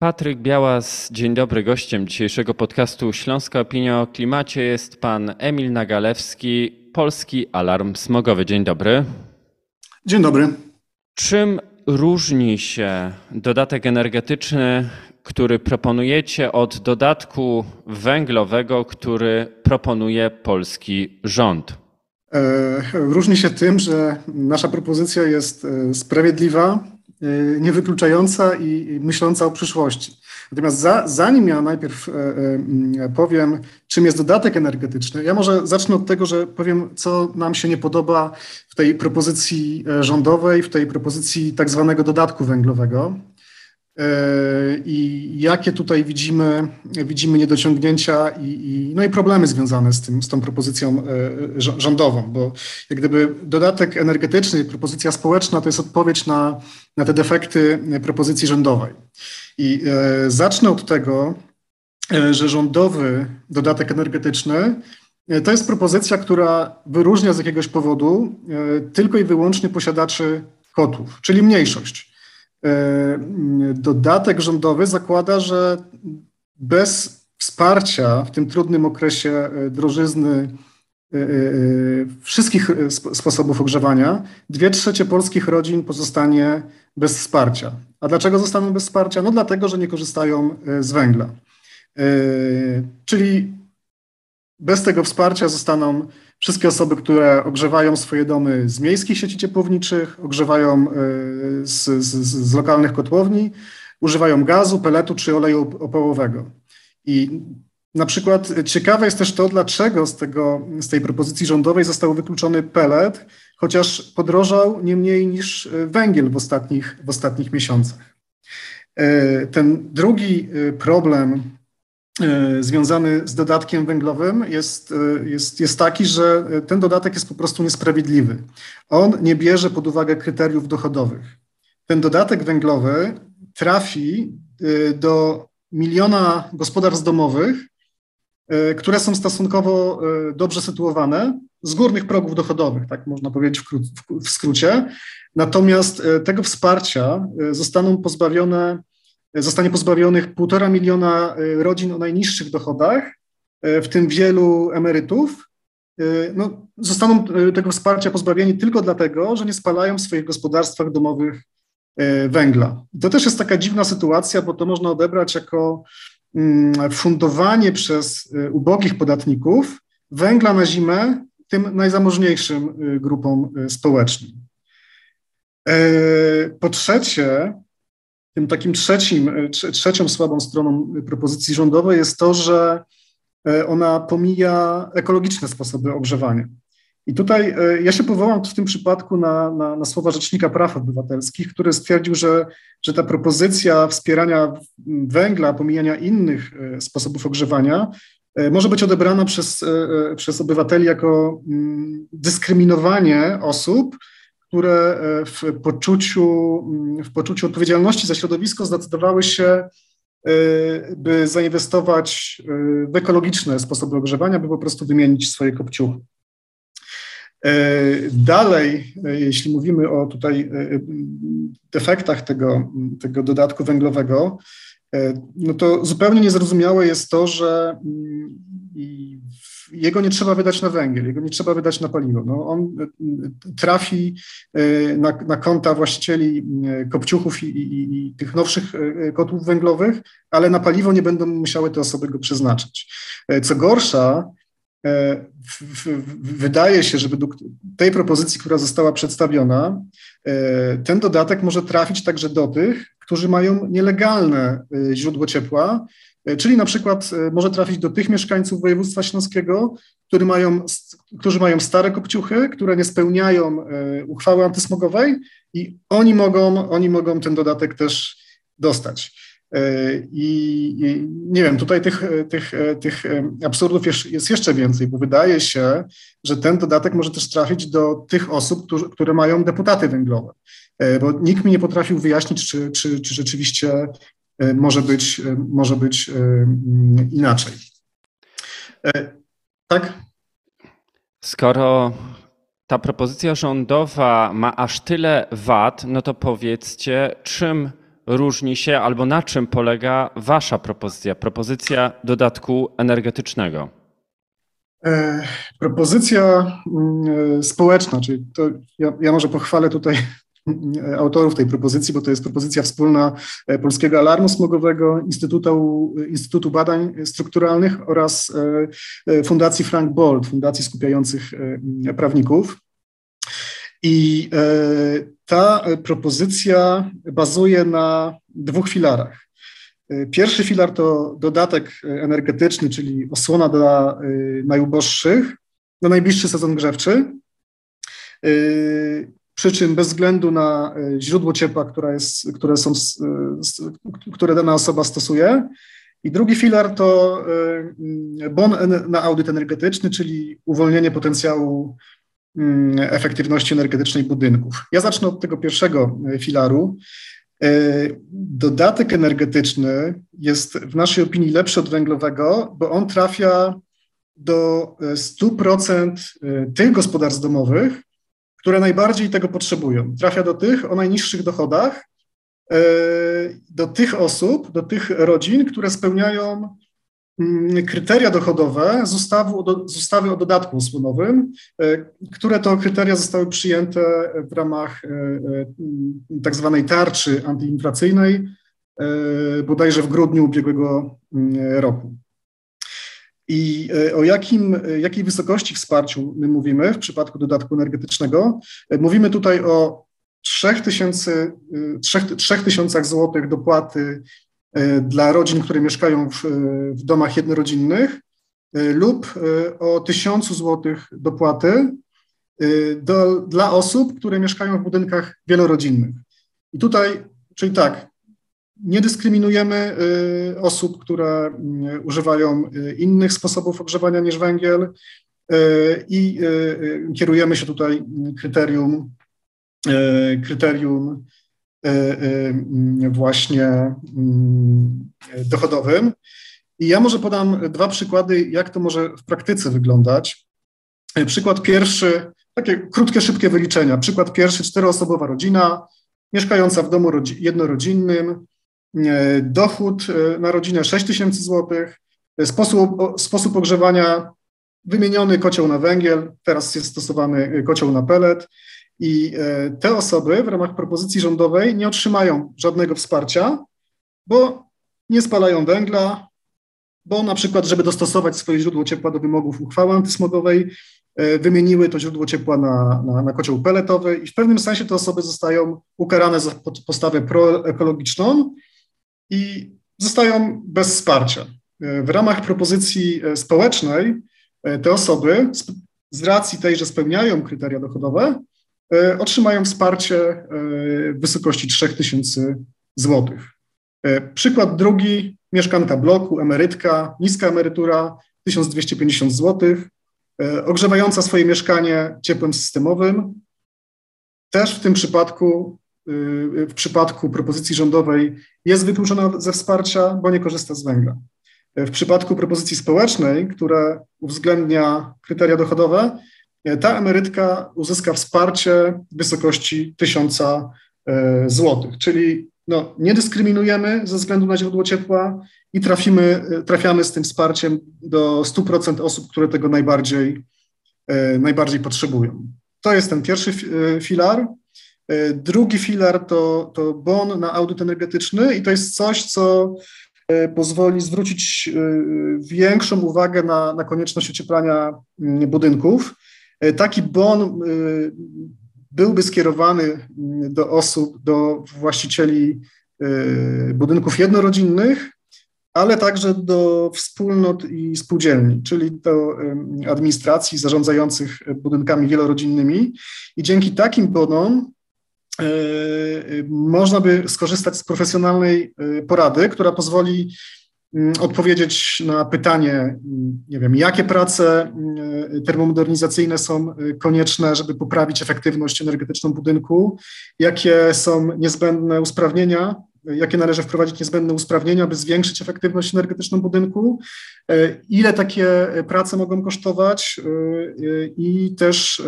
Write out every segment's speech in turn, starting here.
Patryk Białas, dzień dobry. Gościem dzisiejszego podcastu Śląska Opinia o Klimacie jest pan Emil Nagalewski, Polski Alarm Smogowy. Dzień dobry. Dzień dobry. Czym różni się dodatek energetyczny, który proponujecie od dodatku węglowego, który proponuje polski rząd? E, różni się tym, że nasza propozycja jest e, sprawiedliwa, niewykluczająca i myśląca o przyszłości. Natomiast za, zanim ja najpierw powiem, czym jest dodatek energetyczny, ja może zacznę od tego, że powiem, co nam się nie podoba w tej propozycji rządowej, w tej propozycji tak zwanego dodatku węglowego. E, i jakie tutaj widzimy, widzimy niedociągnięcia i, i, no i problemy związane z, tym, z tą propozycją e, rządową, bo jak gdyby dodatek energetyczny, propozycja społeczna to jest odpowiedź na, na te defekty propozycji rządowej. I e, zacznę od tego, że rządowy dodatek energetyczny to jest propozycja, która wyróżnia z jakiegoś powodu tylko i wyłącznie posiadaczy kotów, czyli mniejszość. E, dodatek rządowy zakłada, że bez wsparcia w tym trudnym okresie e, drożyzny e, wszystkich sposobów ogrzewania, dwie trzecie polskich rodzin pozostanie bez wsparcia. A dlaczego zostaną bez wsparcia? No dlatego, że nie korzystają z węgla. Czyli bez tego wsparcia zostaną wszystkie osoby, które ogrzewają swoje domy z miejskich sieci ciepłowniczych, ogrzewają e, z, z, z lokalnych kotłowni, używają gazu, peletu czy oleju opałowego. I na przykład ciekawe jest też to, dlaczego z, tego, z tej propozycji rządowej został wykluczony pelet, chociaż podrożał nie mniej niż e, węgiel w ostatnich, w ostatnich miesiącach. E, ten drugi problem związany z dodatkiem węglowym jest, e, jest, jest taki, że ten dodatek jest po prostu niesprawiedliwy. On nie bierze pod uwagę kryteriów dochodowych. Ten dodatek węglowy trafi e, do miliona gospodarstw domowych, które są stosunkowo dobrze sytuowane z górnych progów dochodowych, tak można powiedzieć w skrócie. Natomiast tego wsparcia zostaną pozbawione zostanie pozbawionych półtora miliona y, rodzin o najniższych dochodach, y, w tym wielu emerytów. Y, no, zostaną tego wsparcia pozbawieni tylko dlatego, że nie spalają w swoich gospodarstwach domowych węgla. To też jest taka dziwna sytuacja, bo to można odebrać jako mm, fundowanie przez ubogich podatników węgla na zimę tym najzamożniejszym grupom społecznym. Po trzecie, tym takim trzecim, e, trzecią słabą stroną propozycji rządowej jest to, że e, ona pomija ekologiczne sposoby ogrzewania. I tutaj e, ja się powołam w tym przypadku na, na, na, słowa Rzecznika Praw Obywatelskich, który stwierdził, że, że ta propozycja wspierania węgla, pomijania innych sposobów ogrzewania może być odebrana przez, przez obywateli jako mm, dyskryminowanie osób, które e, w poczuciu, mm, w poczuciu odpowiedzialności za środowisko zdecydowały się, e, by zainwestować e, w ekologiczne sposoby ogrzewania, by po prostu wymienić swoje kopciuchy. Dalej, jeśli mówimy o tutaj defektach tego, tego dodatku węglowego, no to zupełnie niezrozumiałe jest to, że mm, jego nie trzeba wydać na węgiel, jego nie trzeba wydać na paliwo. No, on e, trafi e, na, na konta właścicieli kopciuchów i, i, i, tych nowszych kotłów węglowych, ale na paliwo nie będą musiały te osoby go przeznaczyć. Co gorsza, wydaje się, że według tej propozycji, która została przedstawiona, ten dodatek może trafić także do tych, którzy mają nielegalne źródło ciepła, E, czyli na przykład e, może trafić do tych mieszkańców województwa śląskiego, którzy mają, którzy mają stare kopciuchy, które nie spełniają uchwały antysmogowej i oni mogą, oni mogą ten dodatek też dostać. I, nie wiem, tutaj tych, tych, tych absurdów jest jeszcze więcej, bo wydaje się, że ten dodatek może też trafić do tych osób, które mają deputaty węglowe. Bo nikt mi nie potrafił wyjaśnić, czy, czy, czy rzeczywiście E, może być, e, może być e, mm, inaczej. Tak? Skoro ta propozycja rządowa ma aż tyle wad, no to powiedzcie, czym różni się albo na czym polega Wasza propozycja, propozycja dodatku energetycznego? E, propozycja mm, społeczna, czyli to ja, ja może pochwalę tutaj autorów tej propozycji, bo to jest propozycja wspólna e, Polskiego Alarmu Smogowego, Instytutu, Instytutu Badań Strukturalnych oraz e, Fundacji Frank Bold, fundacji skupiających prawników. I ta propozycja bazuje na dwóch filarach. Pierwszy filar to dodatek energetyczny, czyli osłona dla najuboższych na najbliższy sezon grzewczy. Przy czym bez względu na y, źródło ciepła, które, jest, które, są, które dana osoba stosuje. I drugi filar to bon na audyt energetyczny, czyli uwolnienie potencjału efektywności energetycznej budynków. Ja zacznę od tego pierwszego filaru. E, dodatek energetyczny jest w naszej opinii lepszy od węglowego, bo on trafia do 100% e, tych gospodarstw domowych, które najbardziej tego potrzebują. Trafia do tych o najniższych dochodach, e, do tych osób, do tych rodzin, które spełniają Mm, kryteria dochodowe z, ustawu, z ustawy o dodatku osłonowym, e, które to kryteria zostały przyjęte w ramach e, tak zwanej tarczy antyinflacyjnej, bodajże w grudniu ubiegłego mm, roku. I o jakim, jakiej wysokości wsparciu my mówimy w przypadku dodatku energetycznego? Mówimy tutaj o 3000, 3000 zł dopłaty E, dla rodzin, które mieszkają w, w domach jednorodzinnych e, lub e, o 1000 zł dopłaty do, dla osób, które mieszkają w budynkach wielorodzinnych. I tutaj, czyli tak, nie dyskryminujemy osób, które używają innych sposobów ogrzewania niż węgiel i kierujemy się tutaj kryterium, kryterium właśnie mm, dochodowym. I ja może podam dwa przykłady, jak to może w praktyce wyglądać. Przykład pierwszy, takie krótkie, szybkie wyliczenia. Przykład pierwszy, czteroosobowa rodzina, mieszkająca w domu jednorodzinnym, dochód na rodzinę 6 tysięcy złotych, sposób, sposób ogrzewania wymieniony kocioł na węgiel, teraz jest stosowany kocioł na pelet, i e, te osoby w ramach propozycji rządowej nie otrzymają żadnego wsparcia, bo nie spalają węgla, bo na przykład, żeby dostosować swoje źródło ciepła do wymogów uchwały antysmogowej, e, wymieniły to źródło ciepła na, na, na kocioł peletowy i w pewnym sensie te osoby zostają ukarane za postawę proekologiczną i zostają bez wsparcia. E, w ramach propozycji społecznej te osoby z racji tej, że spełniają kryteria dochodowe, E, otrzymają wsparcie e, w wysokości 3000 zł. E, przykład drugi, mieszkanka bloku, emerytka, niska emerytura 1250 zł, ogrzewająca swoje mieszkanie ciepłem systemowym. Też w tym przypadku, w przypadku propozycji rządowej jest wykluczona ze wsparcia, bo nie korzysta z węgla. W przypadku propozycji społecznej, która uwzględnia kryteria dochodowe, E, ta emerytka uzyska wsparcie w wysokości 1000 e, zł, czyli no, nie dyskryminujemy ze względu na źródło ciepła i trafimy, trafiamy z tym wsparciem do 100% osób, które tego najbardziej, najbardziej potrzebują. To jest ten pierwszy filar. Drugi filar to, to bon na audyt energetyczny i to jest coś, co pozwoli zwrócić większą uwagę na, na konieczność ocieplania mm, budynków. E, taki bon e, byłby skierowany mm, do osób, do właścicieli e, budynków jednorodzinnych, ale także do wspólnot i spółdzielni, czyli do administracji zarządzających budynkami wielorodzinnymi. I dzięki takim bonom można by skorzystać z profesjonalnej porady, która pozwoli Mm, odpowiedzieć na pytanie, mm, nie wiem, jakie prace mm, termomodernizacyjne są y, konieczne, żeby poprawić efektywność energetyczną budynku, jakie są niezbędne usprawnienia, jakie należy wprowadzić niezbędne usprawnienia, by zwiększyć efektywność energetyczną budynku, y, ile takie prace mogą kosztować y, i też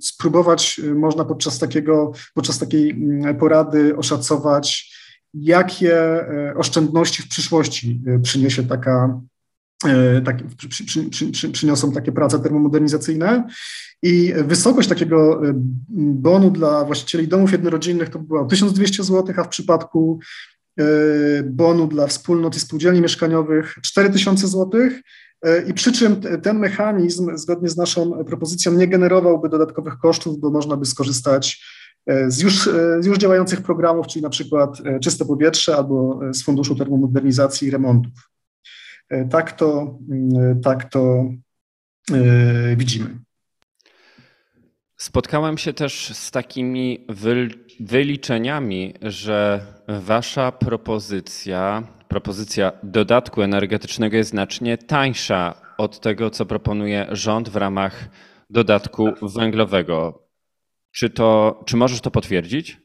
spróbować można podczas takiego, podczas takiej porady oszacować, jakie oszczędności w przyszłości przyniesie taka, tak, przy, przy, przy, przyniosą takie prace termomodernizacyjne. I wysokość takiego bonu dla właścicieli domów jednorodzinnych to było 1200 zł, a w przypadku bonu dla wspólnot i spółdzielni mieszkaniowych 4000 zł. I przy czym ten mechanizm, zgodnie z naszą propozycją, nie generowałby dodatkowych kosztów, bo można by skorzystać e, z już, e, z już działających programów, czyli na przykład e, Czyste Powietrze albo z Funduszu Termomodernizacji i Remontów. Tak to, mm, tak to widzimy. Spotkałem się też z takimi wyliczeniami, że wasza propozycja propozycja dodatku energetycznego jest znacznie tańsza od tego, co proponuje rząd w ramach dodatku węglowego. Czy, to, czy możesz to potwierdzić?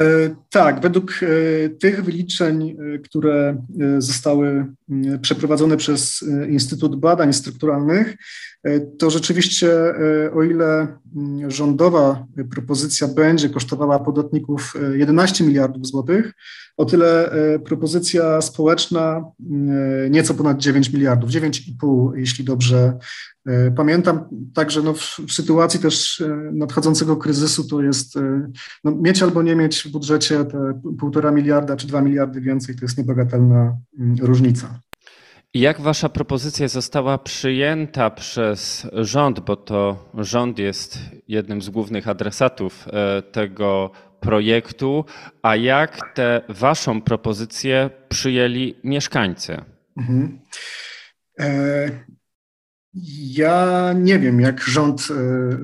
E, tak, według e, tych wyliczeń, e, które zostały przeprowadzone przez Instytut Badań Strukturalnych, to rzeczywiście, o ile rządowa propozycja będzie kosztowała podatników 11 miliardów złotych, o tyle propozycja społeczna nieco ponad 9 miliardów, 9,5, jeśli dobrze E, pamiętam także no, w, w, sytuacji też e, nadchodzącego kryzysu to jest e, no, mieć albo nie mieć w budżecie te półtora miliarda czy dwa miliardy więcej, to jest niebagatelna mm, różnica. Jak wasza propozycja została przyjęta przez rząd, bo to rząd jest jednym z głównych adresatów tego projektu, a jak tę waszą propozycję przyjęli mieszkańcy? Mhm. Ja nie wiem, jak rząd e,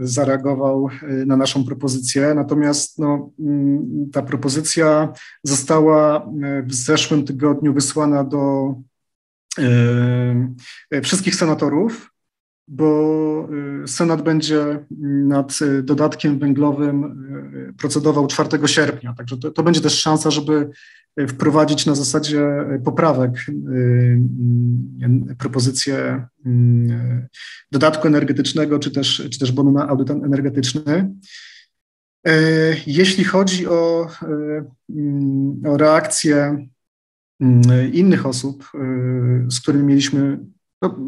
zareagował e, na naszą propozycję, natomiast no, mm, ta propozycja została e, w zeszłym tygodniu wysłana do wszystkich senatorów, bo Senat będzie nad dodatkiem węglowym procedował 4 sierpnia. Także to, to będzie też szansa, żeby wprowadzić na zasadzie poprawek y, propozycję dodatku energetycznego, czy też, czy też bonu na audyt energetyczny. Jeśli chodzi o, o reakcję innych osób, z którymi mieliśmy, no,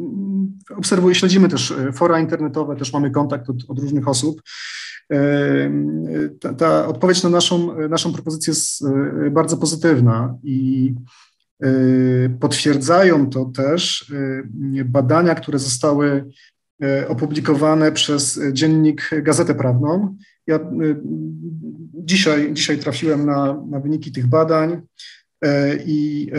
obserwuję, śledzimy też fora internetowe, też mamy kontakt od, od różnych osób. Ta, ta, odpowiedź na naszą, naszą propozycję jest bardzo pozytywna i potwierdzają to też badania, które zostały opublikowane przez dziennik Gazetę Prawną. Ja dzisiaj, dzisiaj trafiłem na, na wyniki tych badań i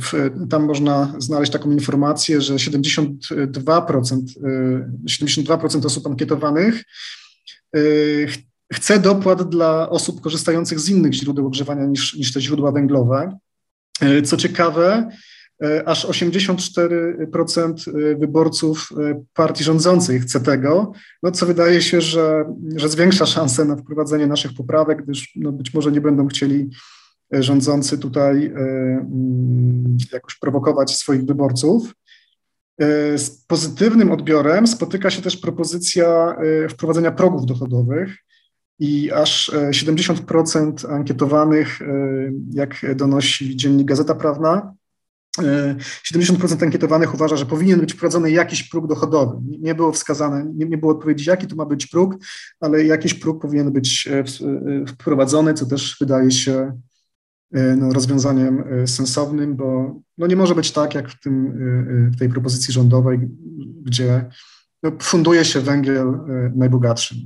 w, tam można znaleźć taką informację, że 72%, 72% osób ankietowanych chce dopłat dla osób korzystających z innych źródeł ogrzewania niż, niż te źródła węglowe. Co ciekawe, aż 84% wyborców partii rządzącej chce tego, no co wydaje się, że, że zwiększa szanse na wprowadzenie naszych poprawek, gdyż no być może nie będą chcieli rządzący tutaj mm, jakoś prowokować swoich wyborców. E, z pozytywnym odbiorem spotyka się też propozycja e, wprowadzenia progów dochodowych i aż 70% e, ankietowanych, jak donosi dziennik Gazeta Prawna, 70% ankietowanych uważa, że powinien być wprowadzony jakiś próg dochodowy. Nie było wskazane, nie, nie było odpowiedzi, jaki to ma być próg, ale jakiś próg powinien być wprowadzony, co też wydaje się E, no, rozwiązaniem e, sensownym, bo no, nie może być tak, jak w, tym, e, w tej propozycji rządowej, gdzie no, funduje się węgiel najbogatszym.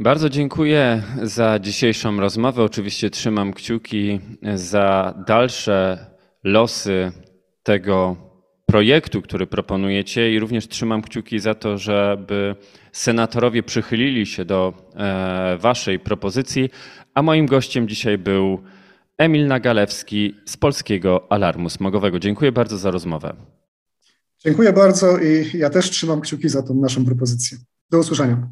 Bardzo dziękuję za dzisiejszą rozmowę. Oczywiście trzymam kciuki za dalsze losy tego projektu, który proponujecie i również trzymam kciuki za to, żeby senatorowie przychylili się do waszej propozycji, a moim gościem dzisiaj był Emil Nagalewski z Polskiego Alarmu Smogowego. Dziękuję bardzo za rozmowę. Dziękuję bardzo i ja też trzymam kciuki za tą naszą propozycję. Do usłyszenia.